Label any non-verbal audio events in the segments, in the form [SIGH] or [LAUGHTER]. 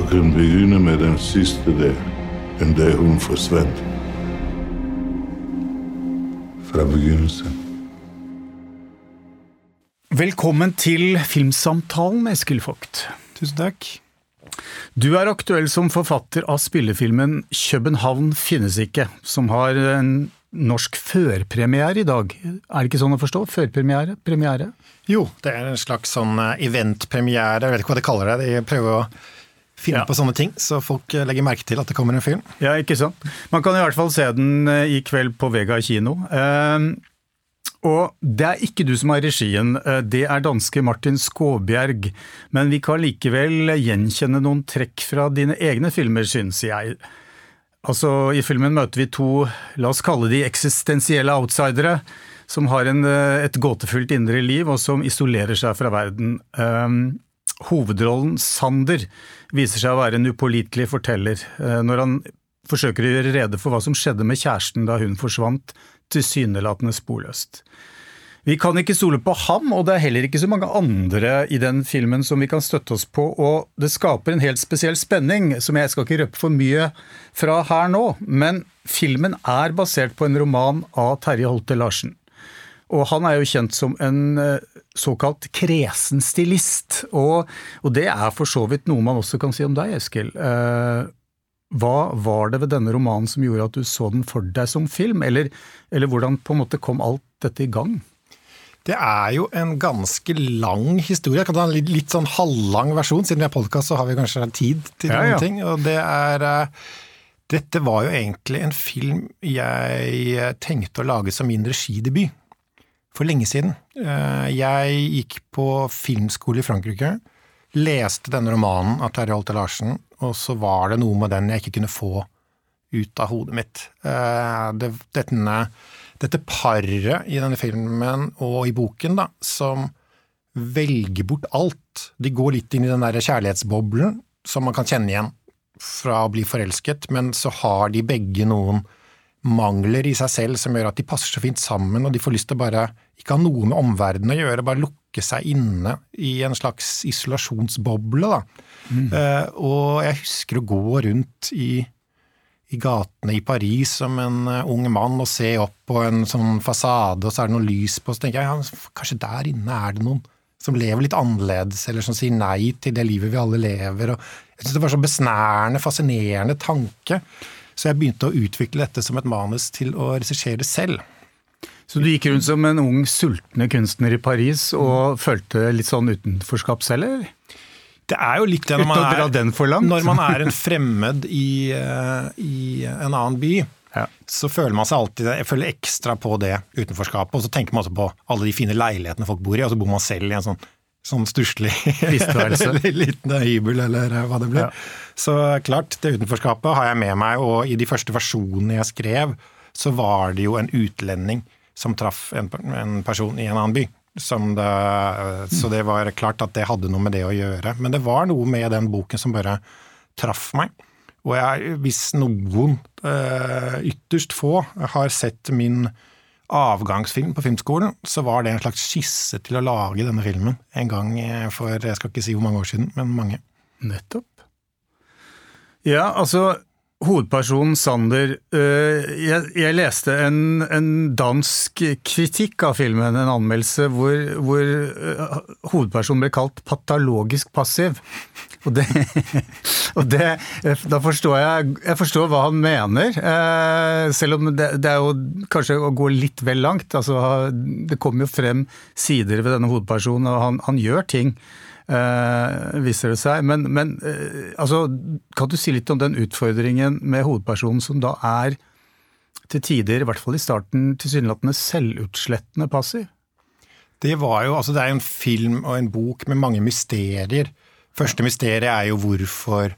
og kan begynne med den siste der, den der hun forsvant. Fra begynnelsen. Velkommen til Filmsamtalen, Eskil Vogt. Tusen takk. Du er aktuell som forfatter av spillefilmen 'København finnes ikke', som har en norsk førpremiere i dag. Er det ikke sånn å forstå? Førpremiere? Premiere? Jo, det er en slags sånn eh, eventpremiere, jeg vet ikke hva de kaller det. De prøver å finne Ja. på sånne ting, så folk eh, legger merke til at det kommer en film. Ja, ikke sant? Man kan i hvert fall se den eh, i kveld på Vega kino. Eh, og det er ikke du som har regien, eh, det er danske Martin Skåbjerg. Men vi kan likevel gjenkjenne noen trekk fra dine egne filmer, synes jeg. Altså, I filmen møter vi to, la oss kalle de eksistensielle outsidere, som har en, et gåtefullt indre liv, og som isolerer seg fra verden. Um, hovedrollen, Sander, viser seg å være en upålitelig forteller, eh, når han forsøker å gjøre rede for hva som skjedde med kjæresten da hun forsvant, tilsynelatende sporløst. Vi kan ikke stole på ham, og det er heller ikke så mange andre i den filmen som vi kan støtte oss på, og det skaper en helt spesiell spenning, som jeg skal ikke røpe for mye fra her nå, men filmen er basert på en roman av Terje Holte Larsen. Og han er jo kjent som en eh, såkalt kresen stilist, og, og det er for så vidt noe man også kan si om deg, Eskil. Eh, hva var det ved denne romanen som gjorde at du så den for deg som film, eller, eller hvordan på en måte kom alt dette i gang? Det er jo en ganske lang historie. Jeg kan ta en litt, litt sånn halvlang versjon. Siden vi er podkast, så har vi kanskje tid til Ja, noen ja. ting. Og det er eh, Dette var jo egentlig en film jeg tenkte å lage som min regidebut. For lenge siden. Eh, Jeg gikk på filmskole i Frankrike. Leste denne romanen av Terje Holte Larsen, og så var det noe med den jeg ikke kunne få ut av hodet mitt. Eh, Det, dette paret i denne filmen og i boken, da, som velger bort alt. De går litt inn i den der kjærlighetsboblen som man kan kjenne igjen fra å bli forelsket, men så har de begge noen mangler i seg selv som gjør at de passer så fint sammen, og de får lyst til å bare ikke ha noe med omverdenen å gjøre, bare lukke seg inne i en slags isolasjonsboble. Da. Eh, og jeg husker å gå rundt i, i gatene i Paris som en uh, ung mann og se opp på en sånn fasade, og så er det noe lys på, så tenker jeg ja, kanskje der inne er det noen som lever litt annerledes, eller som sier nei til det livet vi alle lever. Og jeg synes det var så besnærende, fascinerende tanke. Så jeg begynte å utvikle dette som et manus til å regissere selv. Så du gikk rundt som en ung, sultne kunstner i Paris og følte litt sånn utenforskap selv, eller? Det er jo litt det når man er, når man er en fremmed i, eh, i en annen by. Ja. Så føler man seg alltid Jeg føler ekstra på det utenforskapet. Og så tenker man også på alle de fine leilighetene folk bor i, og så bor man selv i en sånn, sånn stusslig [LAUGHS] liten hybel, eller hva det blir. Ja. Så klart, det utenforskapet har jeg med meg, og i de første versjonene jeg skrev, så var det jo en utlending som traff en, en person i en annen by. Som det, så det var klart at det hadde noe med det å gjøre. Men det var noe med den boken som bare traff meg. Og jeg, hvis noen, eh, ytterst få, har sett min avgangsfilm på filmskolen, så var det en slags skisse til å lage denne filmen en gang eh, for jeg skal ikke si hvor mange år siden, men mange. Nettopp. Ja, altså Hovedpersonen Sander øh, jeg, leste en, en dansk kritikk av filmen, en anmeldelse, hvor, hvor øh, hovedpersonen ble kalt patologisk passiv. [LAUGHS] Og det, og det Da forstår jeg Jeg forstår hva han mener, eh, selv om det, det er jo kanskje å gå litt vel langt. Altså, det kommer jo frem sider ved denne hovedpersonen, og han, han gjør ting. Eh, viser det seg. Men, men eh, altså, kan du si litt om den utfordringen med hovedpersonen som da er til tider, i hvert fall i starten, tilsynelatende selvutslettende passiv? Det var jo, altså det er jo en film og en bok med mange mysterier. Første mysteriet er jo hvorfor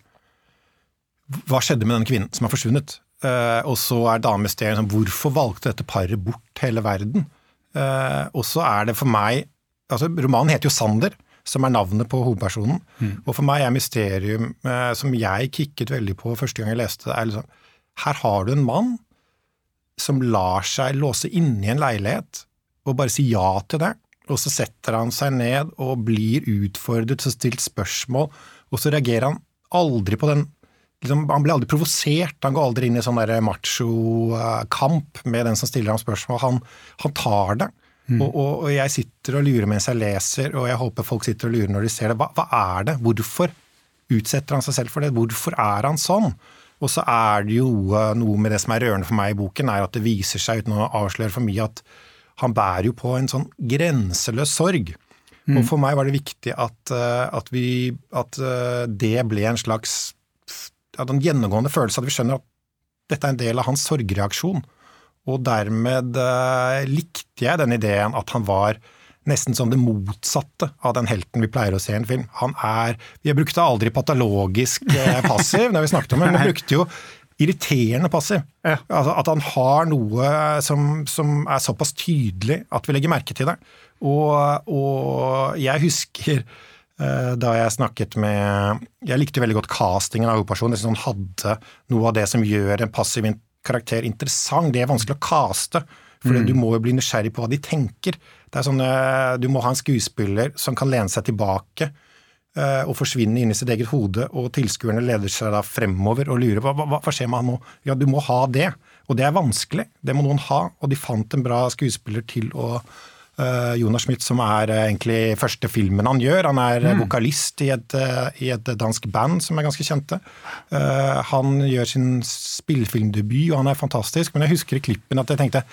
Hva skjedde med den kvinnen som har forsvunnet? Uh, og så er damemysteriet sånn, hvorfor valgte dette paret bort hele verden? Uh, og så er det for meg altså Romanen heter jo Sander, som er navnet på hovedpersonen. Og for meg er mysterium eh, som jeg kikket veldig på første gang jeg leste det, er liksom Her har du en mann som lar seg låse inne i en leilighet og bare si ja til det. Og så setter han seg ned og blir utfordret og stilt spørsmål, og så reagerer han aldri på den liksom, Han blir aldri provosert, han går aldri inn i sånn macho-kamp med den som stiller ham spørsmål. Han, han tar det. Mm. Og, og, og, jeg sitter og lurer mens jeg leser, og jeg håper folk sitter og lurer når de ser det. Hva, hva er det? Hvorfor utsetter han seg selv for det? Hvorfor er han sånn? Og så er det jo noe med det som er rørende for meg i boken, er at det viser seg, uten å avsløre for mye, at han bærer jo på en sånn grenseløs sorg. Mm. Og for meg var det viktig at, eh, at, vi, at eh, det ble en slags at en gjennomgående følelse at vi skjønner at dette er en del av hans sorgreaksjon. Og dermed eh, likte jeg den ideen at han var nesten som det motsatte av den helten vi pleier å se i en film. Han er Vi brukte aldri patologisk eh, [LAUGHS] passiv når vi snakket om det, men vi brukte jo irriterende passiv. Ja. Altså At han har noe som, som, er såpass tydelig at vi legger merke til det. Og, og jeg husker eh, da jeg snakket med Jeg likte veldig godt castingen av hovedpersonen. Synes han hadde noe av det som gjør en passiv karakter interessant. Det er vanskelig å caste, for mm. du må jo bli nysgjerrig på hva de tenker. Det er sånn, eh, Du må ha en skuespiller som kan lene seg tilbake eh, og forsvinne inn i sitt eget hode, og tilskuerne leder seg da fremover og lurer hva, hva, hva skjer med han nå? Ja, du må ha det. Og det er vanskelig. Det må noen ha. Og de fant en bra skuespiller til å Uh, Jonas Schmidt, som er uh, egentlig første filmen han gjør. Han er mm. vokalist i et, i et, dansk band som er ganske kjente. han gjør sin spillefilmdebut, og han er fantastisk. Men jeg husker i klippen at jeg tenkte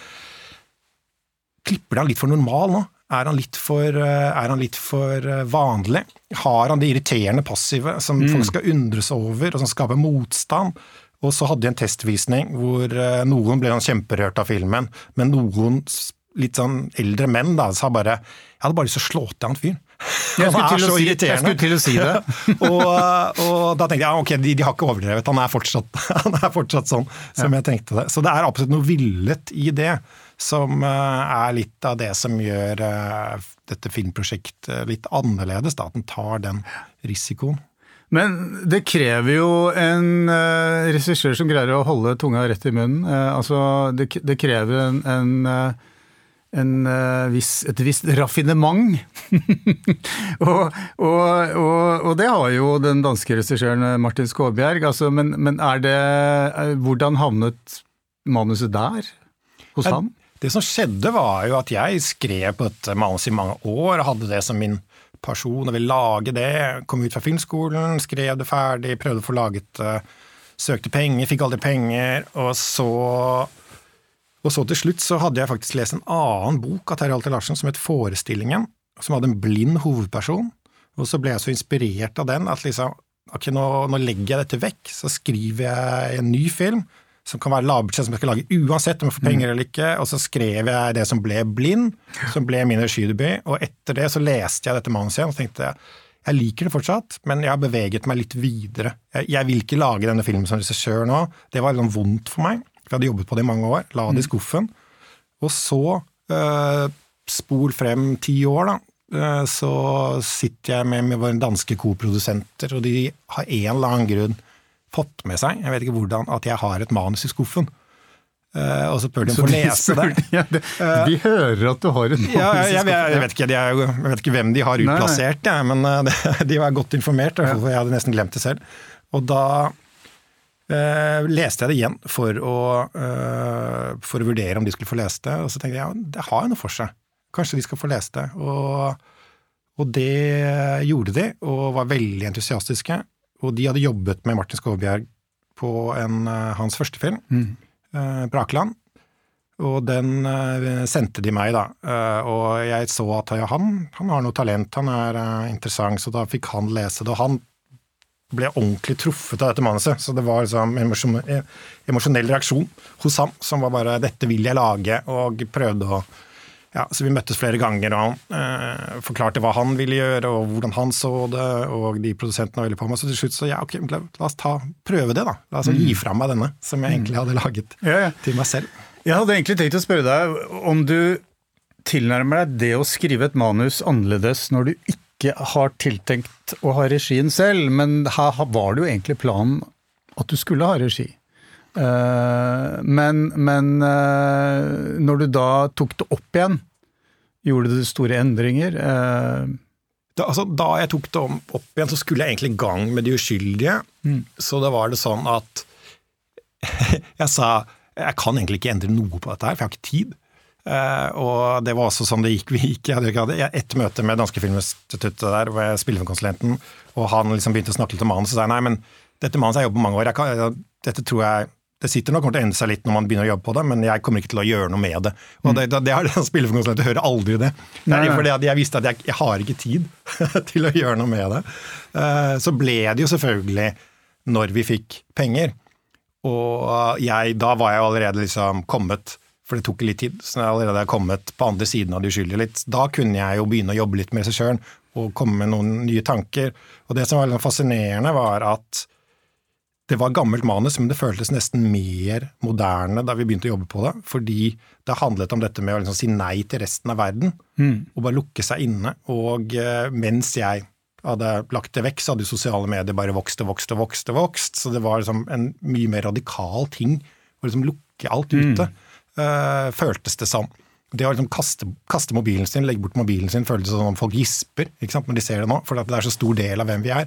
Klipper det han litt for normal nå? Er han for, er han litt for vanlig? Har han det irriterende passive som mm. folk skal undres over, og som skaper motstand? Og så hadde de en testvisning hvor noen ble kjemperørt av filmen, men noen litt sånn eldre menn da, sa bare Jeg hadde bare lyst til å slå til han fyren. [LAUGHS] Han er så si, irriterende. Jeg skulle til å si det. [LAUGHS] og, og, da tenkte jeg ja, ok, de, de, har ikke overdrevet, han er fortsatt, [LAUGHS] han er fortsatt sånn som ja. jeg tenkte det. Så det er absolutt noe villet i det som uh, er litt av det som gjør uh, dette filmprosjektet litt annerledes, da, at den tar den risikoen. Men det krever jo en uh, regissør som greier å holde tunga rett i munnen. altså, det, det krever en, en uh, viss, et visst raffinement. [LAUGHS] og, og, og, og, det har jo den danske regissøren eh, Martin Skåbjerg. Altså, men, men, er det er, Hvordan havnet manuset der? Hos ja, ham? Det som skjedde, var jo at jeg skrev på et manus i mange år, hadde det som min person og ville lage det. Kom ut fra filmskolen, skrev det ferdig, prøvde å få laget det, Søkte penger, fikk aldri penger, og så og så til slutt så hadde jeg faktisk lest en annen bok av Terje Alter Larsen som het Forestillingen, som hadde en blind hovedperson. Og så ble jeg så inspirert av den at liksom, ok, nå, nå legger jeg dette vekk, så skriver jeg en ny film som kan være lavbudsjett, som jeg skal lage uansett om jeg får penger mm. eller ikke. Og så skrev jeg det som ble Blind, som ble min regidebut. Og etter det så leste jeg dette manuset igjen og tenkte jeg, jeg liker det fortsatt, men jeg har beveget meg litt videre. Jeg, jeg vil ikke lage denne filmen som regissør nå. Det var litt vondt for meg. Vi hadde jobbet på det i mange år. La det i mm. skuffen. Og så, eh, spol frem ti år, da, eh, så sitter jeg med, med våre danske koprodusenter, og de har en eller annen grunn fått med seg, jeg vet ikke hvordan, at jeg har et manus i skuffen. Uh, og så spør de få lese det. [LAUGHS] Ja, det de hører at du har et manus ja, jeg, jeg, vet ikke, er, jeg, vet ikke, hvem de har utplassert, nei, nei. men [LAUGHS] de var godt informert. For jeg hadde nesten glemt det selv. Og da Uh, leste jeg det igjen for å, uh, for å, vurdere om de skulle få lest det, og så tenkte jeg ja, det har jo noe for seg. Kanskje de skal få lest det. Og, og, det gjorde de, og var veldig entusiastiske. Og de hadde jobbet med Martin Skovbjerg på en, uh, hans første film, mm. Brakeland. Og den sendte de meg, da. og jeg så at han, han, har noe talent, han er interessant, så da fikk han lese det. Og han ble ordentlig truffet av dette manuset. Så det var liksom en emosjonell reaksjon hos ham som var bare 'dette vil jeg lage', og prøvde å ja, så Vi møttes flere ganger, og han eh, forklarte hva han ville gjøre, og hvordan han så det, og de produsentene veldig på meg. Så til slutt så ja, ok, la, la oss ta, prøve det, da. La oss mm. gi fra meg denne, som jeg egentlig hadde laget ja, ja. til meg selv. Jeg hadde egentlig tenkt å spørre deg om du tilnærmer deg det å skrive et manus annerledes når du ikke ikke har tiltenkt å ha regien selv, men her var det jo egentlig planen at du skulle ha regi. Eh, men, men eh, når du da tok det opp igjen, gjorde du store endringer? Eh, da, altså, da jeg tok det opp igjen, så skulle jeg egentlig i gang med De uskyldige. Så da var det sånn at [LAUGHS] jeg sa jeg kan egentlig ikke endre noe på dette her, for jeg har ikke tid. Eh, og det var også sånn det gikk. [LAUGHS] Vi gikk jeg hadde et møte med Danske Filminstituttet der, hvor jeg spiller med konsulenten, og han liksom begynte å snakke litt om manus, og sa nei, men dette manuset har jeg jobbet med mange år, kan, dette tror jeg det sitter nok kommer til å endre seg litt når man begynner å jobbe på det, men jeg kommer ikke til å gjøre noe med det. Og det, det, det har spillekonsulenter hører aldri det. Det er fordi jeg visste at jeg, jeg har ikke tid [LAUGHS] til å gjøre noe med det. Eh, så ble det jo selvfølgelig når vi fikk penger. Og jeg, da var jeg allerede liksom kommet, for det tok litt tid, så jeg allerede kommet på andre siden av de uskyldige litt. Da kunne jeg jo begynne å jobbe litt med regissøren og komme med noen nye tanker. Og det som var litt fascinerende, var at det var gammelt manus, men det føltes nesten mer moderne da vi begynte å jobbe på det. Fordi det handlet om dette med å liksom si nei til resten av verden, mm. og bare lukke seg inne. Og uh, mens jeg hadde lagt det vekk, så hadde sosiale medier bare vokst og vokst og vokst. og vokst, Så det var liksom en mye mer radikal ting å liksom lukke alt ute, mm. Uh, føltes det som. Det å liksom kaste, kaste, mobilen sin, legge bort mobilen sin, føltes som om folk gisper ikke sant, når de ser det nå, for det er så stor del av hvem vi er.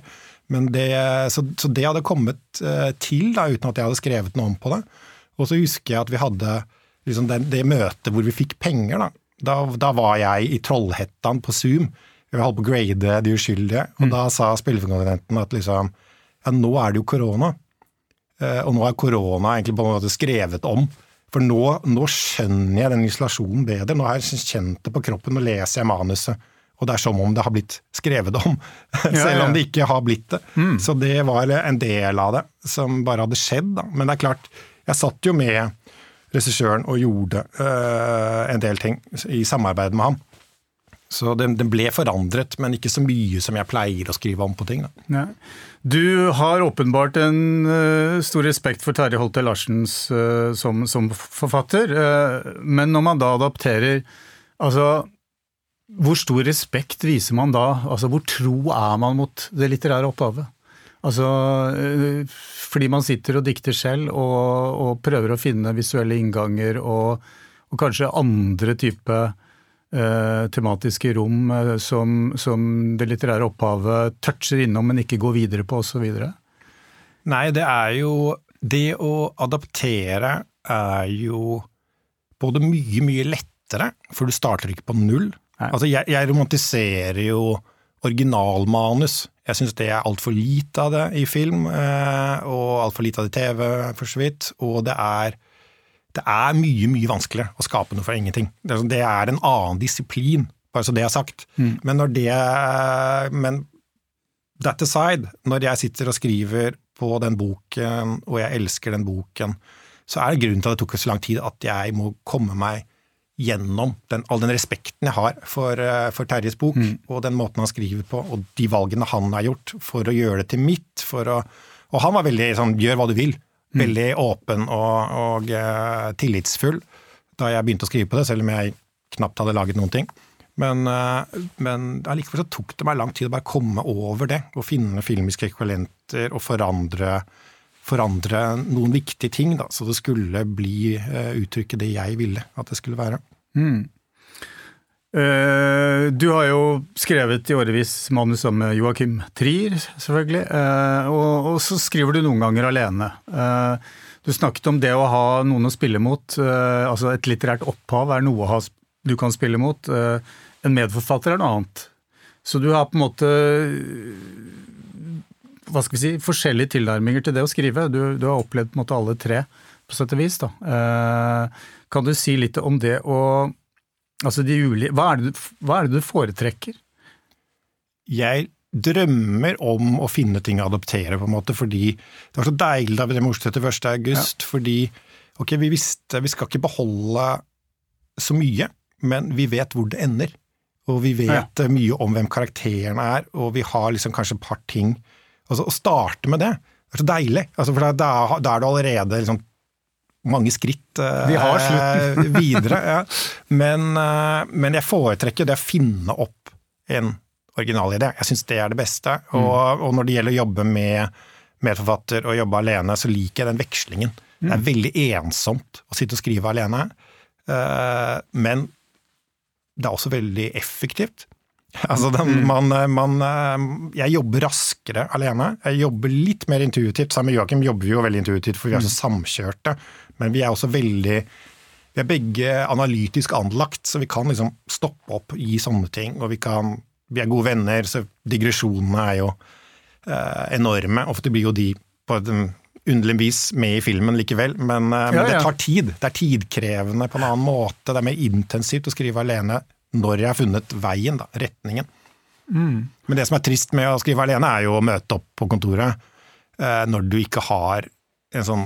Det, så, så, det hadde kommet uh, til da, uten at jeg hadde skrevet noe om på det. Og så husker jeg at vi hadde liksom det, det, møtet hvor vi fikk penger. Da. Da, da var jeg i Trollhettan på Zoom. Vi holdt på å grade De uskyldige. Og mm. da sa spillekonsulenten at liksom Ja, nå er det jo korona. Uh, og nå er korona egentlig på en måte skrevet om. For nå, nå skjønner jeg den isolasjonen bedre. Nå har jeg kjent det på kroppen. Nå leser jeg manuset og det er som om det har blitt skrevet om, [LAUGHS] selv om det ikke har blitt det. Mm. Så det var en del av det som bare hadde skjedd. Da. Men det er klart, jeg satt jo med regissøren og gjorde øh, en del ting i samarbeid med ham. Så den, den, ble forandret, men ikke så mye som jeg pleier å skrive om på ting. Ja. Du har åpenbart en uh, stor respekt for Terje Holte Larsens uh, som, som, forfatter, men når man da adapterer Altså, hvor stor respekt viser man da? Altså, Hvor tro er man mot det litterære opphavet? Altså, fordi man sitter og dikter selv og, og prøver å finne visuelle innganger og, og kanskje andre type eh, tematiske rom eh, som, som, det litterære opphavet toucher innom, men ikke går videre på, osv.? Nei, det er jo Det å adaptere er jo både mye, mye lettere, for du starter ikke på null. Altså, jeg, jeg, romantiserer jo originalmanus. Jeg syns det er altfor lite av det i film, eh, og altfor lite av det i TV, for så vidt. Og det er, det er mye, mye vanskeligere å skape noe fra ingenting. Det, er en annen disiplin, bare så det er sagt. Mm. Men når det Men that aside, når jeg sitter og skriver på den boken, og jeg elsker den boken, så er det grunnen til at det tok så lang tid at jeg må komme meg gjennom den, all den respekten jeg har for, for Terjes bok, mm. og den måten han skriver på, og de valgene han har gjort for å gjøre det til mitt. Å, og han var veldig sånn gjør hva du vil. Mm. Veldig åpen og, og uh, tillitsfull da jeg begynte å skrive på det, selv om jeg knapt hadde laget noen ting. Men, uh, men allikevel så tok det meg lang tid å bare komme over det, og finne filmiske ekvivalenter og forandre forandre noen viktige ting, da, så det skulle bli uh, uttrykket det jeg ville at det skulle være. Mm. Uh, du har jo skrevet i årevis manus sammen med Joakim Trier, selvfølgelig. Uh, og, så skriver du noen ganger alene. du snakket om det å ha noen å spille mot. altså Et litterært opphav er noe du kan spille mot. en medforfatter er noe annet. Så du har på en måte hva skal vi si, forskjellige tilnærminger til det å skrive. Du, du har opplevd på en måte alle tre, på sett og vis. da. Eh, kan du si litt om det og altså de ulike, hva, er det, hva er det du foretrekker? Jeg drømmer om å finne ting å adoptere, på en måte, fordi det var så deilig da vi ble morsdagen 1. august, ja. fordi ok, vi visste vi skal ikke beholde så mye, men vi vet hvor det ender. Og vi vet ja. mye om hvem karakterene er, og vi har liksom kanskje et par ting Altså, å starte med det, det er så deilig. Altså, for da, da er du allerede liksom, mange skritt eh, [LAUGHS] videre. Ja. Men, eh, men, jeg foretrekker det å finne opp en originalidé. Jeg syns det er det beste. Mm. Og, og, når det gjelder å jobbe med medforfatter og jobbe alene, så liker jeg den vekslingen. Mm. Det er veldig ensomt å sitte og skrive alene, eh, men det er også veldig effektivt. [LAUGHS] Altså, den, man, man, jeg jobber raskere alene. Jeg jobber litt mer intuitivt. Sammen med Joakim jobber vi jo veldig intuitivt, for vi er så samkjørte. Men vi er også veldig Vi er begge analytisk anlagt, så vi kan liksom stoppe opp i sånne ting. Og vi, kan, vi er gode venner, så digresjonene er jo eh, enorme. Ofte blir jo de på et underlig vis med i filmen likevel, men, eh, men Ja, ja. det tar tid. Det er tidkrevende på en annen måte. Det er mer intensivt å skrive alene når jeg har funnet veien, da, retningen. Men det som er trist med å skrive alene, er jo å møte opp på kontoret eh, når du ikke har en sånn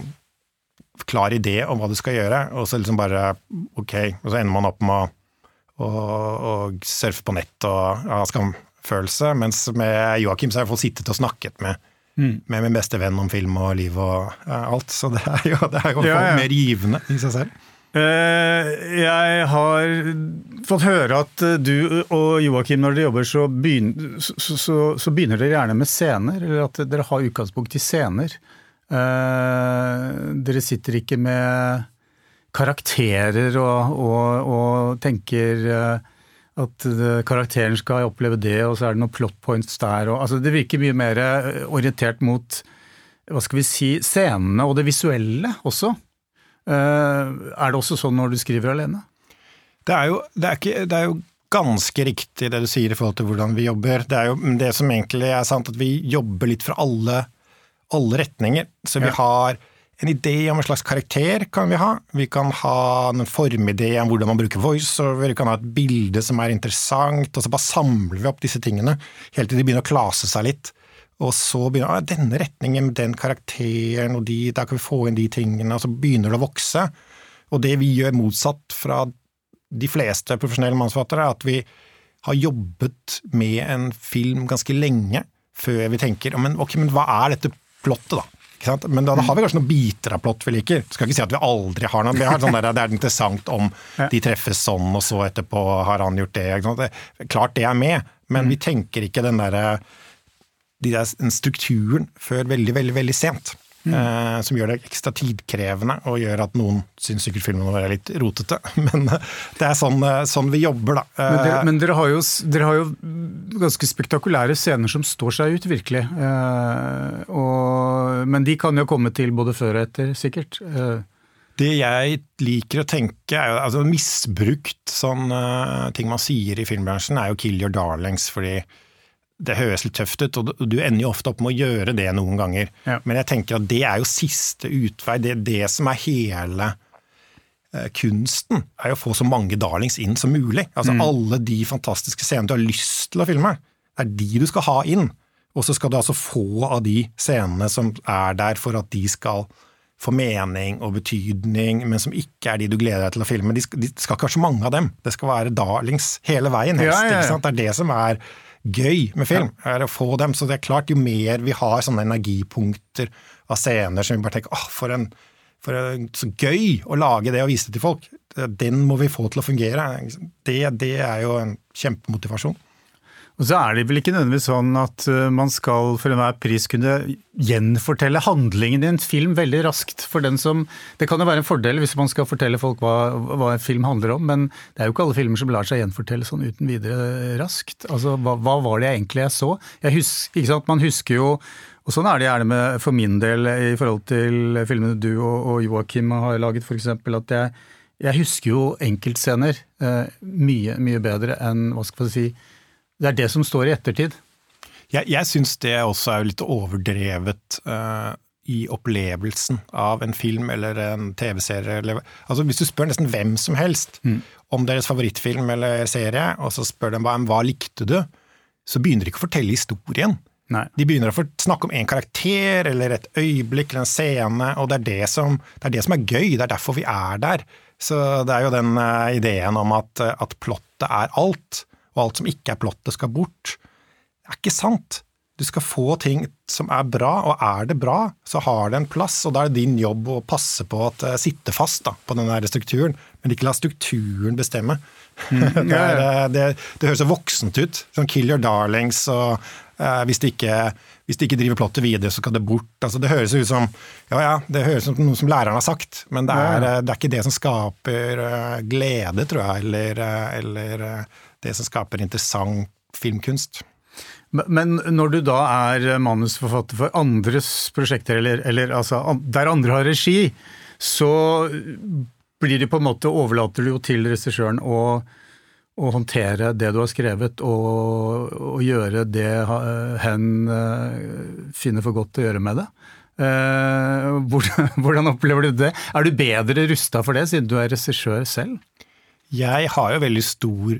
klar idé om hva du skal gjøre, og så liksom bare ok, og så ender man opp med å, å, å surfe på nett og ha skamfølelse, mens med Joakim så har jeg fått sittet og snakket med med min beste venn om film og liv og ja, alt, så det er jo, det er jo Ja, ja. mer givende i seg selv. Eh, Jeg har fått høre at eh, du og Joakim, når dere jobber, så begynner, så, så, så begynner dere gjerne med scener, eller at dere har utgangspunkt i scener. Eh, Dere sitter ikke med karakterer og, og, og tenker at karakteren skal oppleve det, og så er det noen plot points der. Og, altså det virker mye mer orientert mot hva skal vi si, scenene og det visuelle også. Eh, er det også sånn når du skriver alene? Det er, jo, det, er ikke, det er jo ganske riktig det du sier i forhold til hvordan vi jobber. Det er jo det som egentlig er sant, at vi jobber litt fra alle, alle retninger. Så vi Ja. har en idé om en slags karakter, kan vi ha. Vi kan ha en formidé om hvordan man bruker voiceover, vi kan ha et bilde som er interessant, og så bare samler vi opp disse tingene helt til de begynner å klase seg litt. Og så begynner ah, denne retningen med den karakteren, og de, der kan vi få inn de tingene, og så begynner det å vokse. Og det vi gjør motsatt fra de fleste profesjonelle manusforfattere, er at vi har jobbet med en film ganske lenge før vi tenker men, ok, men hva er dette plottet, da? Men da, da har vi kanskje noen biter av plott vi liker. Skal ikke si at vi aldri har noe. Har sånn der, det er interessant om de treffes sånn, og så etterpå har han gjort det. Det, klart det er med, men vi tenker ikke den derre de der, strukturen før veldig, veldig, veldig sent. Eh, som gjør det ekstra tidkrevende, og gjør at noen syns sikkert filmen vår er litt rotete. [LAUGHS] Men eh, det er sånn, eh, sånn vi jobber, da. Men dere, Eh, men dere, har jo, dere har jo ganske spektakulære scener som står seg ut, virkelig. Eh, og, men de kan jo komme til både før og etter, sikkert. Eh, Det jeg liker å tenke, er jo altså misbrukt sånn ting man sier i filmbransjen, er jo 'kill your darlings', fordi det høres litt tøft ut, og du- ender jo ofte opp med å gjøre det noen ganger. Ja. Men jeg tenker at det er jo siste utvei, det er det som er hele eh, kunsten, er jo å få så mange darlings inn som mulig. Altså alle de fantastiske scenene du har lyst til å filme, det er de du skal ha inn. Og så skal du altså få av de scenene som er der for at de skal få mening og betydning, men som ikke er de du gleder deg til å filme. De skal, de skal ikke være så mange av dem. Det skal være darlings hele veien, helst. Ja, ja? Det er det som er gøy med film, er å få dem. Så det er klart, jo mer vi har sånne energipunkter av scener som vi bare tenker åh, for en for en, så gøy å lage det og vise det til folk. Den må vi få til å fungere. Det, det er jo en kjempemotivasjon. Og så er det vel ikke nødvendigvis sånn at eh, man skal for enhver pris kunne gjenfortelle handlingen i en film veldig raskt. For den som, det kan jo være en fordel hvis man skal fortelle folk hva, hva en film handler om, men det er jo ikke alle filmer som lar seg gjenfortelle sånn uten videre raskt. Altså, hva, hva var det jeg egentlig jeg så? Jeg husker, ikke sant, Man husker jo og Sånn er det gjerne med, for min del i forhold til filmene du og, og Joakim har laget, f.eks. At jeg, jeg husker jo enkeltscener eh, mye, mye bedre enn hva skal jeg si, det er det som står i ettertid. Jeg, jeg syns det også er litt overdrevet uh, i opplevelsen av en film eller en TV-serie. Altså, hvis du spør nesten hvem som helst om deres favorittfilm eller serie, og så spør dem hva, hva likte du, så begynner de ikke å fortelle historien. Nei. De begynner å snakke om en karakter eller et øyeblikk eller en scene, og det er det som, det er, det som er gøy. Det er derfor vi er der. Så det er jo den eh, ideen om at, at plottet er alt, og alt som ikke er plottet skal bort. Det er ikke sant. Du skal få ting som er bra, og er det bra, så har det en plass, og da er det din jobb å passe på at det sitter fast da, på den strukturen, men ikke la strukturen bestemme. [LAUGHS] det, er, eh, det, det høres så voksent ut, sånn kill your darlings, og eh, hvis, det ikke, hvis det ikke driver plottet videre, så skal det bort. Altså, det høres ut som ja, ja, det høres ut som noe som læreren har sagt, men det er, eh, det er ikke det som skaper uh, glede, tror jeg, eller, uh, eller eh, det som skaper interessant filmkunst. Men når du da er manusforfatter for andres prosjekter, eller, eller altså der andre har regi, så blir det på en måte overlater du jo til regissøren å, å håndtere det du har skrevet, og, og gjøre det hen eh, finner for godt å gjøre med det. Uh, hvordan, [LAUGHS] hvordan opplever du det? Er du bedre rusta for det, siden du er regissør selv? Jeg har jo veldig stor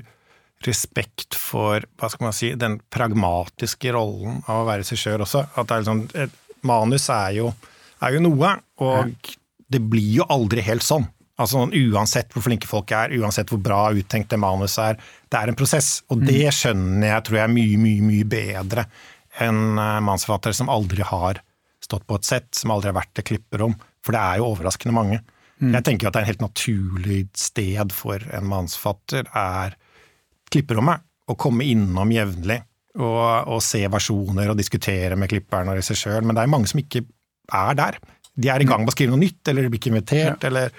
respekt for hva skal man si, den pragmatiske rollen av å være regissør også. At liksom, et manus er jo, er jo noe, og ja. det blir jo aldri helt sånn. Altså Uansett hvor flinke folk er, uansett hvor bra uttenkt det manuset er, det er en prosess. Og det mm. skjønner jeg tror jeg er mye, mye, mye bedre enn eh, manusforfattere som aldri har stått på et sett, som aldri har vært til klipperom. For det er jo overraskende mange. Mm. Jeg tenker at det er en helt naturlig sted for en manusforfatter er klipperommet. Å komme innom jevnlig og, og, se versjoner og diskutere med klipperen og regissøren. Men det er mange som ikke er der. De er i gang med å skrive noe nytt, eller de blir ikke invitert. Ja. eller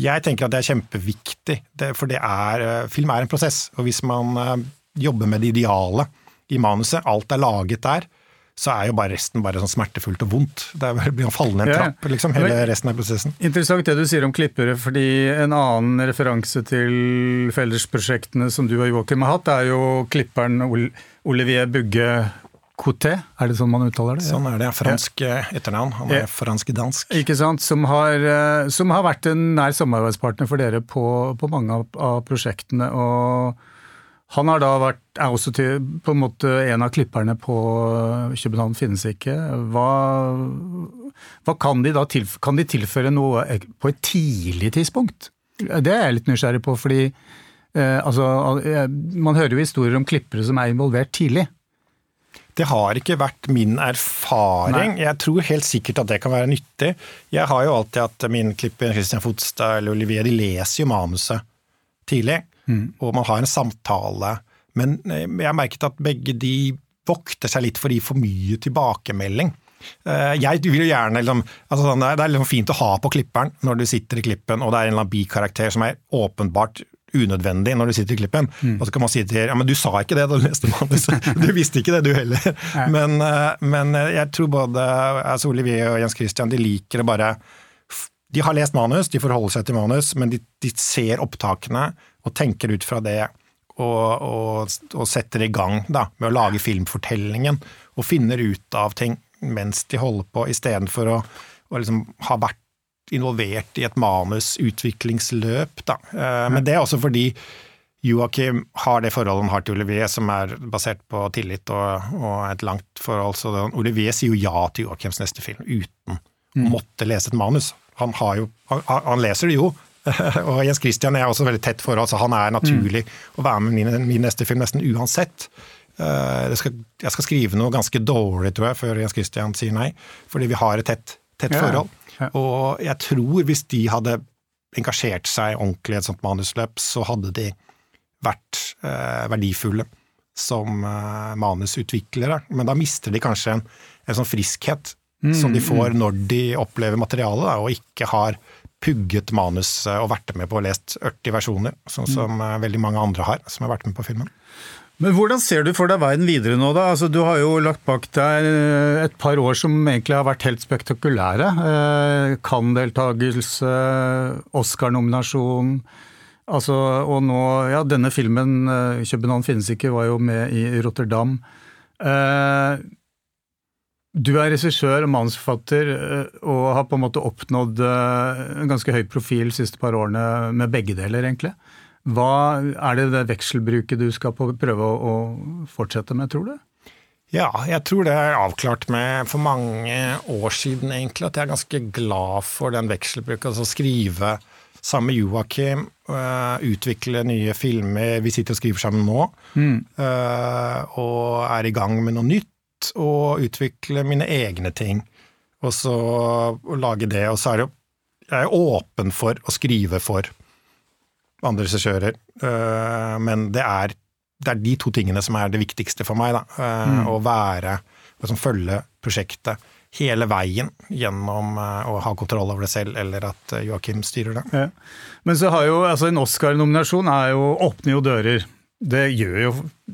Jeg tenker at det er kjempeviktig, det, for det er, eh, film er en prosess. Og hvis man uh, jobber med det ideale i manuset, alt er laget der, så er jo bare resten bare sånn smertefullt og vondt. Det blir å falle ned en trapp, liksom, hele resten av prosessen. Interessant det du sier om klippere, fordi en annen referanse til fellesprosjektene som du og Joakim har hatt, er jo klipperen Olivier Bugge Coté, er det sånn man uttaler det? Sånn er det. Fransk etternavn. Han er fransk-dansk. Ikke sant. Som har, eh, som har, vært en nær samarbeidspartner for dere på, på mange av, av prosjektene. og han har da vært, er også til, på en måte en av klipperne på København finnes ikke. Hva, hva kan de da tilføre, kan de tilføre noe på et tidlig tidspunkt? Det er jeg litt nysgjerrig på, fordi eh, altså, man hører jo historier om klippere som er involvert tidlig. Det har ikke vært min erfaring. Nei. Jeg tror helt sikkert at det kan være nyttig. Jeg har jo alltid hatt min klipper Christian Fotstad eller Olivier, de leser jo manuset tidlig. Mm. Og man har en samtale. Men eh, jeg har merket at begge de vokter seg litt for å gi for mye tilbakemelding. Eh, jeg vil jo gjerne liksom, altså sånn, Det er liksom fint å ha på klipperen når du sitter i klippen, og det er en eller annen bikarakter som er åpenbart unødvendig når du sitter i klippen. Mm. Og så kan man si til ja, men du sa ikke det da du leste manuset. Du visste ikke det du heller. Men, eh, men, jeg tror både altså Olivier og Jens Christian de liker å bare De har lest manus, de forholder seg til manus, men de, de ser opptakene og tenker ut fra det og, og, og setter i gang da, med å lage filmfortellingen. Og finner ut av ting mens de holder på, istedenfor å, å liksom ha vært involvert i et manusutviklingsløp. Da. Eh, men det er også fordi Joakim har det forholdet han har til Olivier, som er basert på tillit og, og et langt forhold. Så Olivier sier jo ja til Joakims neste film uten mm. å måtte lese et manus. Han, jo, han, han leser det jo, [LAUGHS] og Jens Christian er også veldig tett forhold, så han er naturlig mm. å være med i min, min, neste film nesten uansett. Uh, skal, jeg skal skrive noe ganske dårlig, tror jeg, før Jens Christian sier nei. Fordi vi har et tett, tett ja, forhold. Og jeg tror hvis de hadde engasjert seg ordentlig i et sånt manusløp, så hadde de vært uh, verdifulle som uh, manusutviklere. Men da mister de kanskje en, en sånn friskhet mm, som de får mm. når de opplever materialet, da, og ikke har pugget manus og vært med på og lest 80 versjoner, sånn som mm. veldig mange andre har, som har vært med på filmen. Men hvordan ser du for deg veien videre nå, da? Altså, du har jo lagt bak deg et par år som egentlig har vært helt spektakulære. Eh, Cannes-deltakelse, Oscar-nominasjon. Altså, og nå, ja, denne filmen, eh, 'København finnes ikke', var jo med i Rotterdam. Eh, du er regissør og manusforfatter eh, og har på en måte oppnådd eh, en ganske høy profil de siste par årene med begge deler, egentlig. Hva er det det vekselbruket du skal prøve å fortsette med, tror du? Ja, jeg tror det er avklart med for mange år siden, egentlig, at jeg er ganske glad for den vekselbruken. Altså skrive sammen med Joakim, uh, utvikle nye filmer. Vi sitter og skriver sammen nå, mm. og er i gang med noe nytt å utvikle mine egne ting, og så lage det. Og så er det jo Jeg er åpen for å skrive for andre regissører, uh, men det er, det er, de to tingene som er det viktigste for meg. Da. Øh, mm. Å være Liksom følge prosjektet hele veien gjennom øh, å ha kontroll over det selv, eller at Joakim styrer det. Ja. Men så har jo altså en Oscar-nominasjon åpner jo dører. Det gjør jo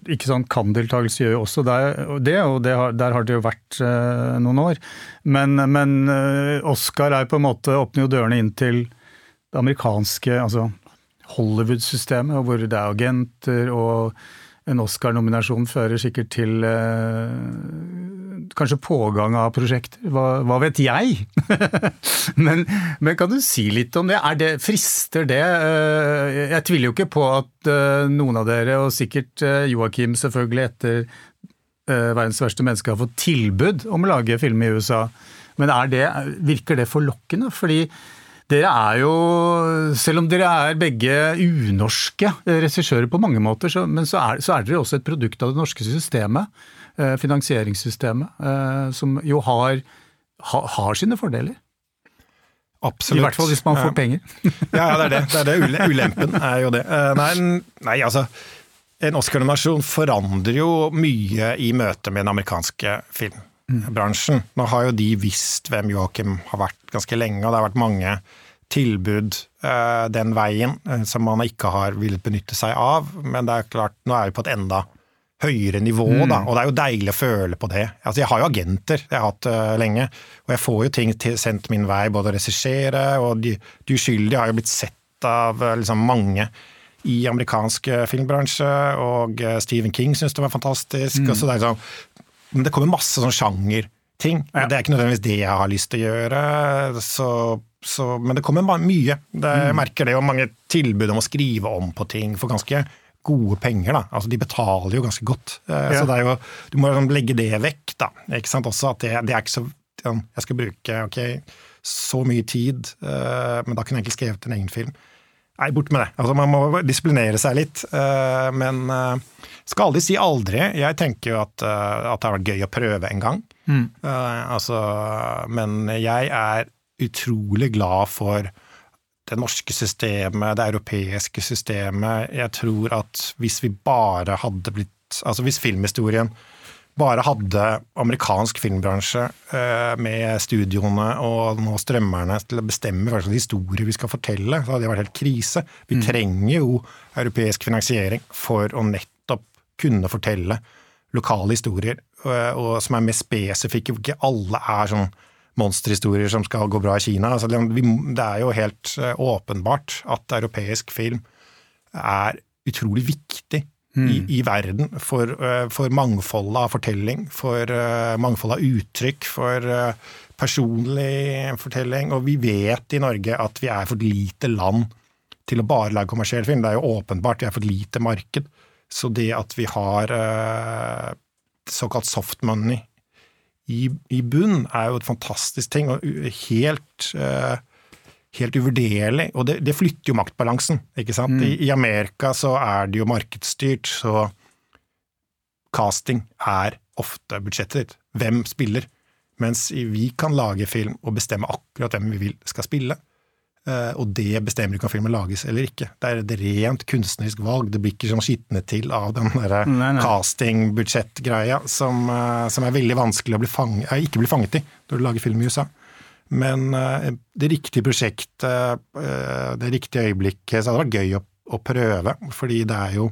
ikke sant, Kan-deltakelse gjør jo også det, og det har, der har det jo vært eh, noen år. Men, men eh, Oscar er på en måte åpner jo dørene inn til det amerikanske altså Hollywood-systemet, hvor det er agenter og en Oscar-nominasjon fører sikkert til eh, kanskje pågang av prosjekter. Hva, hva vet jeg? [LAUGHS] men, men, kan du si litt om det? det? Frister det? Eh, jeg tviler jo ikke på at eh, noen av dere, og sikkert eh, Joakim selvfølgelig etter 'Verdens verste menneske', har fått tilbud om å lage film i USA. Men det, virker det forlokkende? Fordi dere er jo, selv om dere er begge unorske regissører på mange måter, så, men så er, så er, dere også et produkt av det norske systemet, finansieringssystemet, eh, som jo har, har sine fordeler. Absolutt. I hvert fall hvis man får penger. [LAUGHS] ja, det er det. det, er det. Ulempen er jo det. Eh, nei, nei altså En Oscar-nominasjon forandrer jo mye i møte med den amerikanske filmbransjen. Nå har jo de visst hvem Joachim har vært ganske lenge, og det har vært mange tilbud den veien som man ikke har villet benytte seg av. Men det er klart, nå er vi på et enda høyere nivå, mm. da, og det er jo deilig å føle på det. Altså, jeg har jo agenter, jeg har hatt uh, lenge, og jeg får jo ting til, sendt min vei, både å regissere, og De, de uskyldige har jo blitt sett av liksom, mange i amerikansk filmbransje, og Stephen King syns det var fantastisk. Mm. og så det er liksom, men det kommer masse sånn sjangerting. Ja. Det er ikke nødvendigvis det jeg har lyst til å gjøre, så, så, men det kommer mye. Det, jeg mm. merker det, og mange tilbud om å skrive om på ting for ganske gode penger. da, altså De betaler jo ganske godt. Eh, ja. så det jo, Du må liksom legge det vekk. da, ikke sant, også at det, det er ikke så Jeg skal bruke ok, så mye tid, uh, men da kunne jeg egentlig skrevet en egen film. Nei, bort med det. Altså, Man må disiplinere seg litt. Uh, men skal aldri si aldri. Jeg tenker jo at, at, det har vært gøy å prøve en gang. Mm. Altså, men jeg er utrolig glad for det norske systemet, det europeiske systemet. Jeg tror at hvis vi bare hadde blitt Altså hvis filmhistorien bare hadde amerikansk filmbransje uh, med studioene og nå strømmerne til å bestemme hva slags historie vi skal fortelle, så hadde det vært helt krise. Vi mm. trenger jo europeisk finansiering for å nettopp kunne fortelle lokale historier, og, som er mer spesifikke. hvor Ikke alle er sånn monsterhistorier som skal gå bra i Kina. Altså, det er jo helt eh, åpenbart at europeisk film er utrolig viktig mm. i, i, verden for, eh, for mangfoldet av fortelling, for uh, mangfoldet av uttrykk, for personlig fortelling. Og vi vet i Norge at vi er for lite land til å bare lage kommersiell film. Det er jo åpenbart, vi er for lite marked. Så det at vi har eh, såkalt soft money i, i bunn, er jo et fantastisk ting, og helt, eh, helt uvurderlig. Og det, det, flytter jo maktbalansen, ikke sant. Mm. I, I, Amerika så er det jo markedsstyrt, så casting er ofte budsjettet ditt. Hvem spiller? Mens vi kan lage film og bestemme akkurat hvem vi vil skal spille. Eh, og det bestemmer ikke om filmen lages eller ikke. Det er et rent kunstnerisk valg. Det blir ikke sånn skitnet til av den casting-budsjettgreia som, eh, som, er veldig vanskelig å bli fang, eh, ikke bli fanget i når du lager film i USA. Men det riktige prosjektet, det riktige øyeblikket, så hadde det vært gøy å, å prøve. Fordi det er jo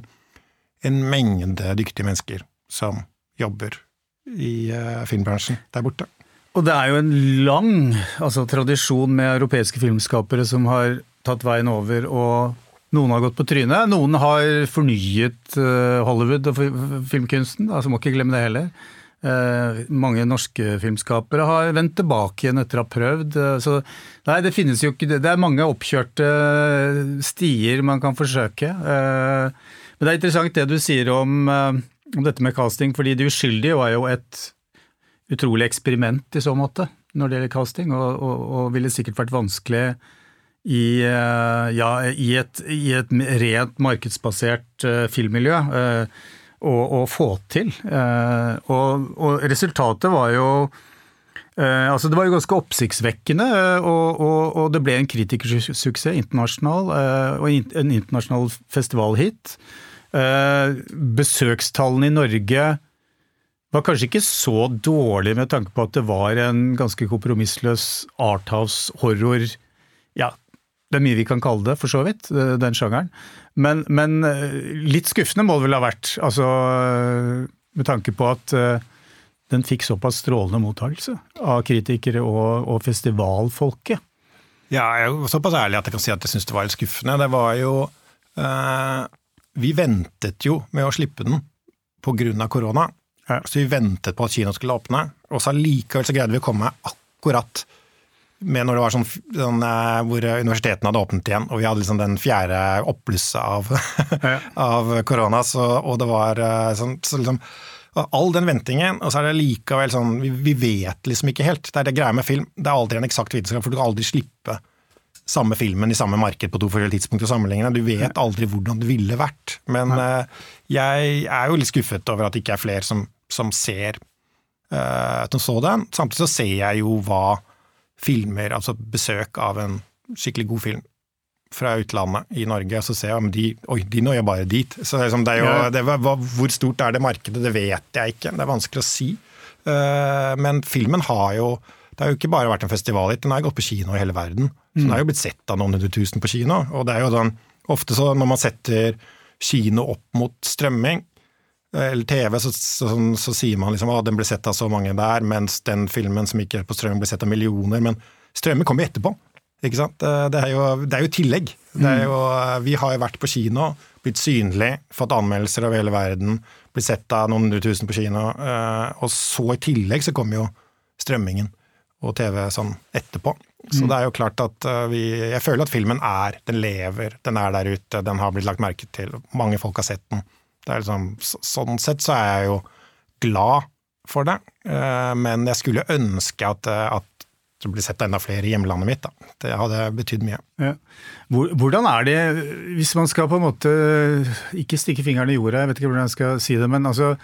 en mengde dyktige mennesker som jobber i filmbransjen der borte. Og det er jo en lang altså, tradisjon med europeiske filmskapere som har tatt veien over, og noen har gått på trynet. Noen har fornyet uh, Hollywood og filmkunsten, altså må ikke glemme det heller. Uh, mange norske filmskapere har vendt tilbake igjen etter å ha prøvd. Uh, så nei, det finnes jo ikke Det er mange oppkjørte stier man kan forsøke. men det er interessant det du sier om, om dette med casting, fordi De uskyldige var jo et utrolig eksperiment i så måte når det gjelder casting, og, og, og ville sikkert vært vanskelig i, eh, ja, i, et, i et, rent markedsbasert uh, filmmiljø uh, å, få til. Og, og, resultatet var jo altså Det var jo ganske oppsiktsvekkende, og, og det ble en kritikersuksess internasjonal, og en internasjonal festivalhit. Besøkstallene i Norge var kanskje ikke så dårlig med tanke på at det var en ganske kompromissløs arthouse-horror. Ja, det er mye vi kan kalle det, for så vidt, den sjangeren. Men, men litt skuffende må det vel ha vært, altså med tanke på at den fikk såpass strålende mottakelse av kritikere og, og festivalfolket. Ja, jeg er såpass ærlig at jeg kan si at jeg syns det var litt skuffende. Det var jo eh, Vi ventet jo med å slippe den pga. korona. Så vi ventet på at kino skulle åpne, og så allikevel så greide vi å komme akkurat med når det var sånn, sånn eh, hvor universitetene hadde åpnet igjen, og vi hadde liksom den fjerde oppblusset av, ja. [LAUGHS] av korona, så, og det var eh, sånn så liksom All den ventingen, og så er det likevel sånn vi, vi, vet liksom ikke helt. Det er det greia med film. Det er aldri en eksakt vitenskap, for du kan aldri slippe samme filmen i samme marked på to forskjellige tidspunkt og sammenligne. Du vet aldri hvordan det ville vært. Men ja. jeg er jo litt skuffet over at det ikke er flere som, som ser uh, at de så den. Samtidig så ser jeg jo hva filmer, altså besøk av en skikkelig god film fra utlandet i Norge, så ser jeg om de Oi, de når jeg bare dit. Så liksom, det er jo, det, hvor stort er det markedet, det vet jeg ikke. Det er vanskelig å si. Uh, men filmen har jo Det har jo ikke bare vært en festivalhit, den har gått på kino i hele verden. Så den har jo blitt sett av noen hundre tusen på kino. Og det er jo sånn Ofte så når man setter kino opp mot strømming, eh, eller TV, så, så, så, sier man liksom at den ble sett av så mange der, mens den filmen som er på strøm, ble sett av millioner. Men strømmen kommer jo etterpå. Ikke sant? Det er jo, det er jo tillegg. Er jo, vi har jo vært på kino, blitt synlig, fått anmeldelser over hele verden, blitt sett av noen hundre tusen på kino. Eh, og så i tillegg så kommer jo strømmingen og TV sånn etterpå. Så mm. det er jo klart at eh, vi Jeg føler at filmen er, den lever, den er der ute, den har blitt lagt merke til. Mange folk har sett den. Liksom, sånn sett så er jeg jo glad for det, eh, men jeg skulle ønske at, at det blir sett enda flere i hjemlandet mitt. Da. Det hadde betydd mye. Ja. Hvordan er det, hvis man skal på en måte ikke stikke fingeren i jorda, jeg vet ikke hvordan jeg skal si det, men altså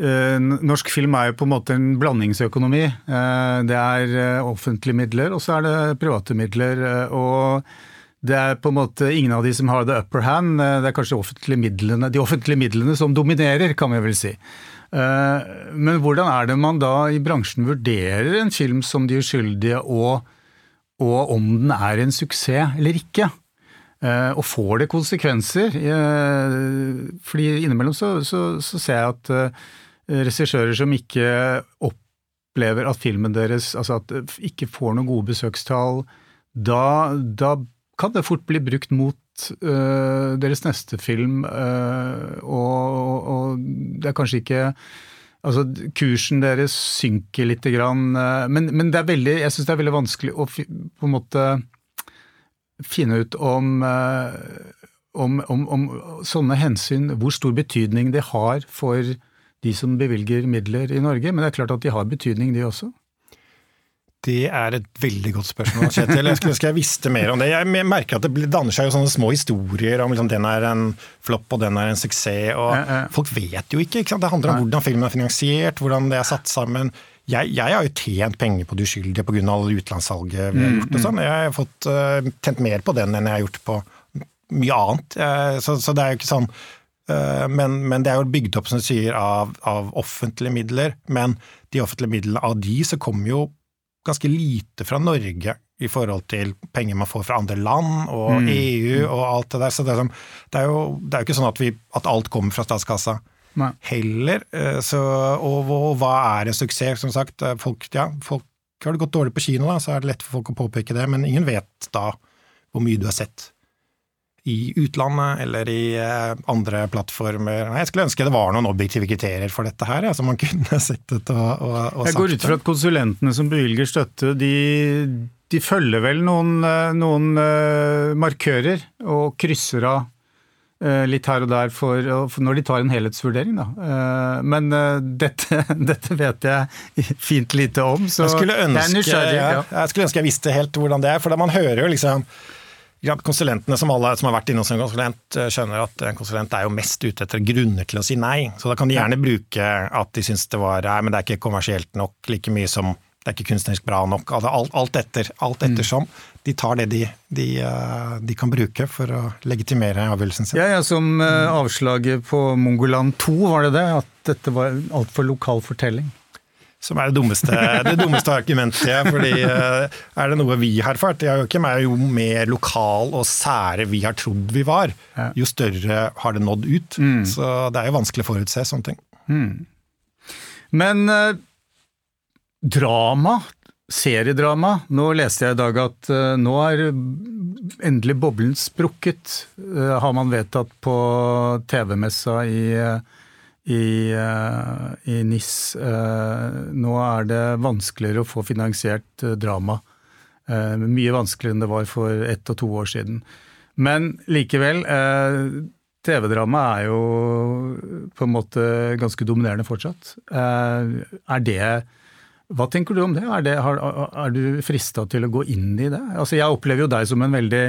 eh, Norsk film er jo på en måte en blandingsøkonomi. Eh, det er eh, offentlige midler, og så er det private midler. og det er på en måte ingen av de som har the upper hand. Det er kanskje offentlige midlene, de offentlige midlene som dominerer, kan vi vel si. Eh, men hvordan er det man da i bransjen vurderer en film som De uskyldige, og, og om den er en suksess eller ikke? Eh, og får det konsekvenser? Eh, fordi innimellom så, så, så ser jeg at regissører som ikke opplever at filmen deres altså at ikke får noen gode besøkstall, da, da kan det fort bli brukt mot uh, deres neste film, uh, og, og, det er kanskje ikke Altså, kursen deres synker lite grann, uh, men, men, det er veldig, jeg syns det er veldig vanskelig å på en måte finne ut om, om, om, om sånne hensyn, hvor stor betydning det har for de som bevilger midler i Norge. Men det er klart at de har betydning, de også. Det er et veldig godt spørsmål, [LAUGHS] Kjetil. Jeg skulle ønske jeg visste mer om det. Jeg merker at det danner seg jo sånne små historier om liksom, den er en flopp og den er en suksess. og ja, ja. Folk vet jo ikke. ikke Det handler om hvordan filmen er finansiert, hvordan det er satt sammen. Jeg, jeg har jo tjent penger på de uskyldige pga. utenlandssalget vi har mm, gjort. og mm. sånn. Jeg har fått uh, tjent mer på den enn jeg har gjort på mye annet. Uh, så, så, det er jo ikke sånn uh, men, men, det er jo bygd opp som du sier, av, av offentlige midler. Men de offentlige midlene, av de så kommer jo ganske lite fra Norge i forhold til penger man får fra andre land og mm. EU og alt det der. Så det er, som, det er, jo, det er jo, ikke sånn at, vi, at alt kommer fra statskassa Nei. heller. Eh, så, og, og, hva er en suksess? Som sagt, eh, folk, ja, folk har det gått dårlig på kino, da, så er det lett for folk å påpeke det, men ingen vet da hvor mye du har sett i utlandet eller i eh, andre plattformer. Jeg skulle ønske det var noen objektive kriterier for dette her, ja, som man [LAUGHS] kunne sittet og, og, og Jeg går ut fra at konsulentene som bevilger støtte, de, de følger vel noen, eh, noen uh, markører og krysser av litt her og der for, når de tar en helhetsvurdering, da. Men dette, [LAUGHS] dette, vet jeg fint lite om, så jeg skulle ønske, jeg, ja. jeg skulle ønske jeg visste helt hvordan det er, for man hører jo liksom konsulentene som alle som har vært inne hos en konsulent, eh, skjønner at en konsulent er jo mest ute etter grunner til å si nei. Så da kan de gjerne bruke at de syns det var nei, men det er ikke kommersielt nok, like mye som det er ikke kunstnerisk bra nok. Alt, alt, etter, alt mm. ettersom. De tar det de, de, eh, de, kan bruke for å legitimere avgjørelsen sin. Ja, ja, Som uh, avslaget på Mongoland 2, var det det? At dette var altfor lokal fortelling? Som er det dummeste, det dummeste argumentet. fordi eh, er det noe vi har erfart Joakim, er jo mer lokal og sære vi har trodd vi var, jo større har det nådd ut. Så det er jo vanskelig å forutse sånne ting. Men eh, drama, seriedrama Nå leste jeg i dag at eh, nå er endelig boblen sprukket, eh, har man vedtatt på TV-messa i, eh, i, eh, i NIS. Eh, nå er det vanskeligere å få finansiert eh, drama. Mye vanskeligere enn det var for ett og to år siden. Men likevel, TV-drama er jo på en måte ganske dominerende fortsatt. Er det Hva tenker du om det? Er, det, er du frista til å gå inn i det? Altså, jeg opplever jo deg som en veldig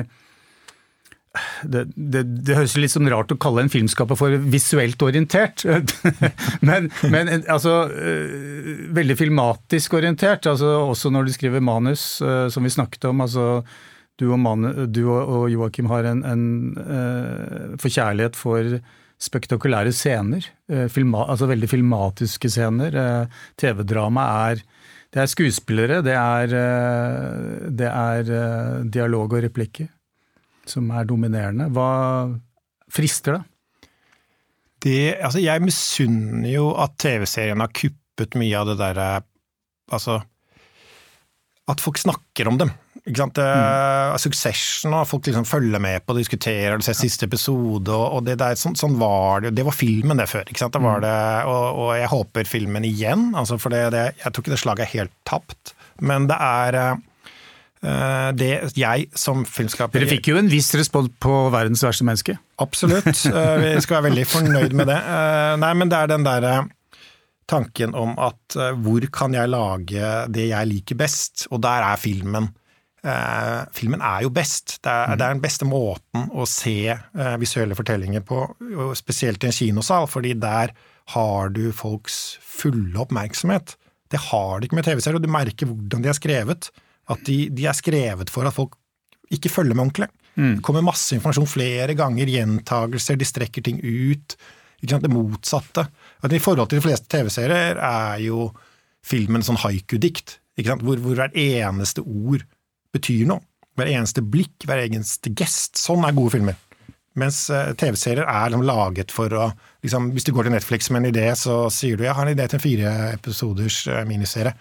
det, det, det høres litt sånn rart å kalle en filmskaper for visuelt orientert, [LAUGHS] men, men altså øh, veldig filmatisk orientert. altså Også når du skriver manus, øh, som vi snakket om. altså Du og, manu, du og, Joakim har en, en øh, forkjærlighet for spektakulære scener. filma, altså Veldig filmatiske scener. TV-drama er det er skuespillere, det er, det er dialog og replikker som er dominerende. Hva frister det? Det, altså jeg misunner jo at TV-serien har kuppet mye av det derre Altså At folk snakker om dem. Ikke sant? Mm. Succession og folk liksom følger med på og diskuterer, og ser siste episode, og, og det der, sånn, sånn, var det Det var filmen det før. ikke sant? Det var det, og, og jeg håper filmen igjen, altså for det, det, jeg tror ikke det slaget er helt tapt. Men det er uh, det jeg som filmskaper Dere fikk jo en viss respons på 'Verdens verste menneske'. Absolutt. Uh, [LAUGHS] vi skal være veldig fornøyd med det. Uh, nei, men det er den derre tanken om at hvor kan jeg lage det jeg liker best, og der er filmen. Uh, filmen er jo best. Det er, mm. det er, den beste måten å se uh, visuelle fortellinger på, spesielt i en kinosal, fordi der har du folks fulle oppmerksomhet. Det har de ikke med TV-serier, og du merker hvordan de er skrevet. At de, de, er skrevet for at folk ikke følger med ordentlig. Mm. Det kommer masse informasjon flere ganger, gjentagelser, de strekker ting ut. Det motsatte. At I forhold til de fleste TV-serier er jo filmen sånn haiku-dikt, hvor, hvor hvert eneste ord betyr noe. Hver eneste blikk, hver eneste gest. Sånn er gode filmer. Mens eh, TV-serier er liksom laget for å liksom, Hvis du går til Netflix med en idé, så sier du jeg har en idé til en fire episoders eh, miniserie.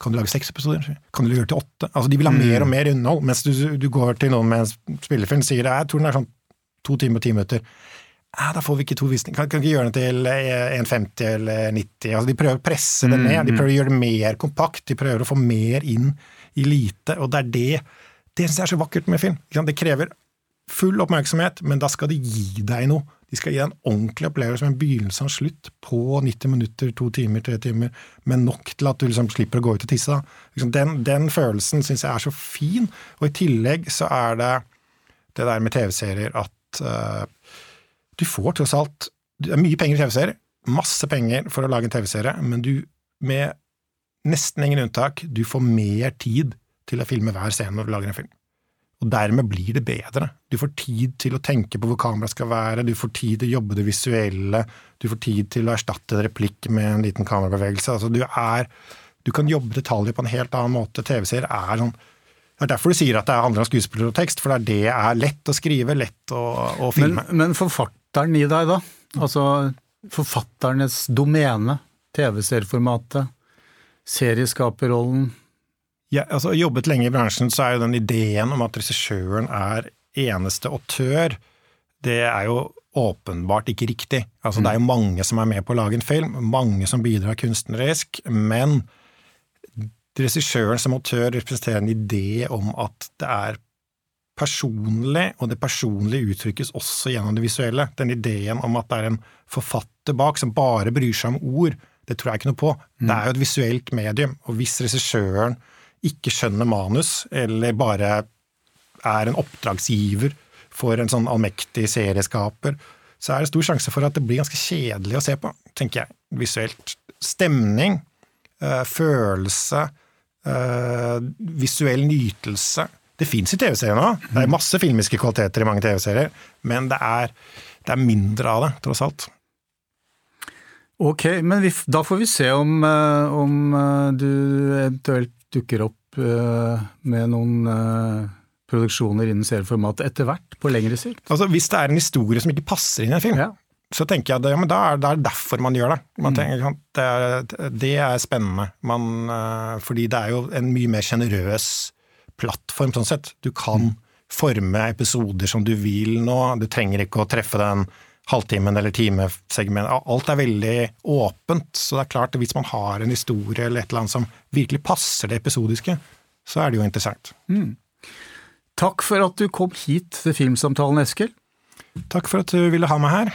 Kan du lage seks episoder? Kan du gjøre til åtte? Altså, De vil ha mm. mer og mer innhold. Mens du, du går til noen med en spillefilm og sier jeg tror den er sånn to timer og ti minutter. Ja, da får vi ikke to visninger. Kan, kan ikke gjøre den til 1,50 eh, eller 90. Altså, de prøver å presse det ned. De mm. prøver å gjøre det mer kompakt. De prøver å få mer inn i lite. Og det er det det syns jeg er så vakkert med film. Det krever full oppmerksomhet, men da skal de gi deg noe. De skal gi deg en ordentlig opplevelse med begynnelse og slutt på 90 minutter, to timer, tre timer, men nok til at du liksom slipper å gå ut og tisse. Den, den følelsen syns jeg er så fin, og i tillegg så er det det der med TV-serier at uh, du får tross alt Det er mye penger i TV-serier, masse penger for å lage en TV-serie, men du, med nesten ingen unntak, du får mer tid til å filme hver scene når du lager en film. Og dermed blir det bedre. Du får tid til å tenke på hvor kameraet skal være, du får tid til å jobbe det visuelle, du får tid til å erstatte en replikk med en liten kamerabevegelse. Altså, du, er, du kan jobbe detaljer på en helt annen måte. TV-serier er sånn det er derfor du sier at det handler om skuespiller og tekst, for det er det er lett å skrive, lett å, å filme. Men, men forfatteren i deg, da? Altså forfatternes domene, TV-serieformatet, serieskaperrollen, ja, altså, jobbet lenge i bransjen, så er jo den ideen om at regissøren er eneste autør, det er jo åpenbart ikke riktig. Altså, mm. Det er jo mange som er med på å lage en film, mange som bidrar kunstnerisk, men regissøren som autør representerer en idé om at det er personlig, og det personlige uttrykkes også gjennom det visuelle. Den ideen om at det er en forfatter bak som bare bryr seg om ord, det tror jeg ikke noe på. Mm. Det er jo et visuelt medium, og hvis regissøren ikke skjønner manus, eller bare er en oppdragsgiver for en sånn allmektig serieskaper, så er det stor sjanse for at det blir ganske kjedelig å se på, tenker jeg, visuelt. Stemning, øh, følelse, øh, visuell nytelse. Det fins i TV-serier nå. Det er masse filmiske kvaliteter i mange TV-serier, men det er, det er mindre av det, tross alt. Ok, men vi, da får vi se om, eh, om eh, du eventuelt dukker opp eh, med noen produksjoner innen serieformat etter hvert, på lengre sikt. Altså, Hvis det er en historie som ikke passer inn i en film, ja. så tenker jeg at ja, da, er, det derfor man gjør det. Man mm. tenker, det, er, det er spennende, man, fordi det er jo en mye mer sjenerøs plattform sånn sett. Du kan mm. forme episoder som du vil nå, du trenger ikke å treffe den halvtimen eller timesegment. Alt er veldig åpent, så det er klart at hvis man har en historie eller et eller annet som virkelig passer det episodiske, så er det jo interessant. Mm. Takk for at du kom hit til Filmsamtalen, Eskil. Takk for at du ville ha meg her.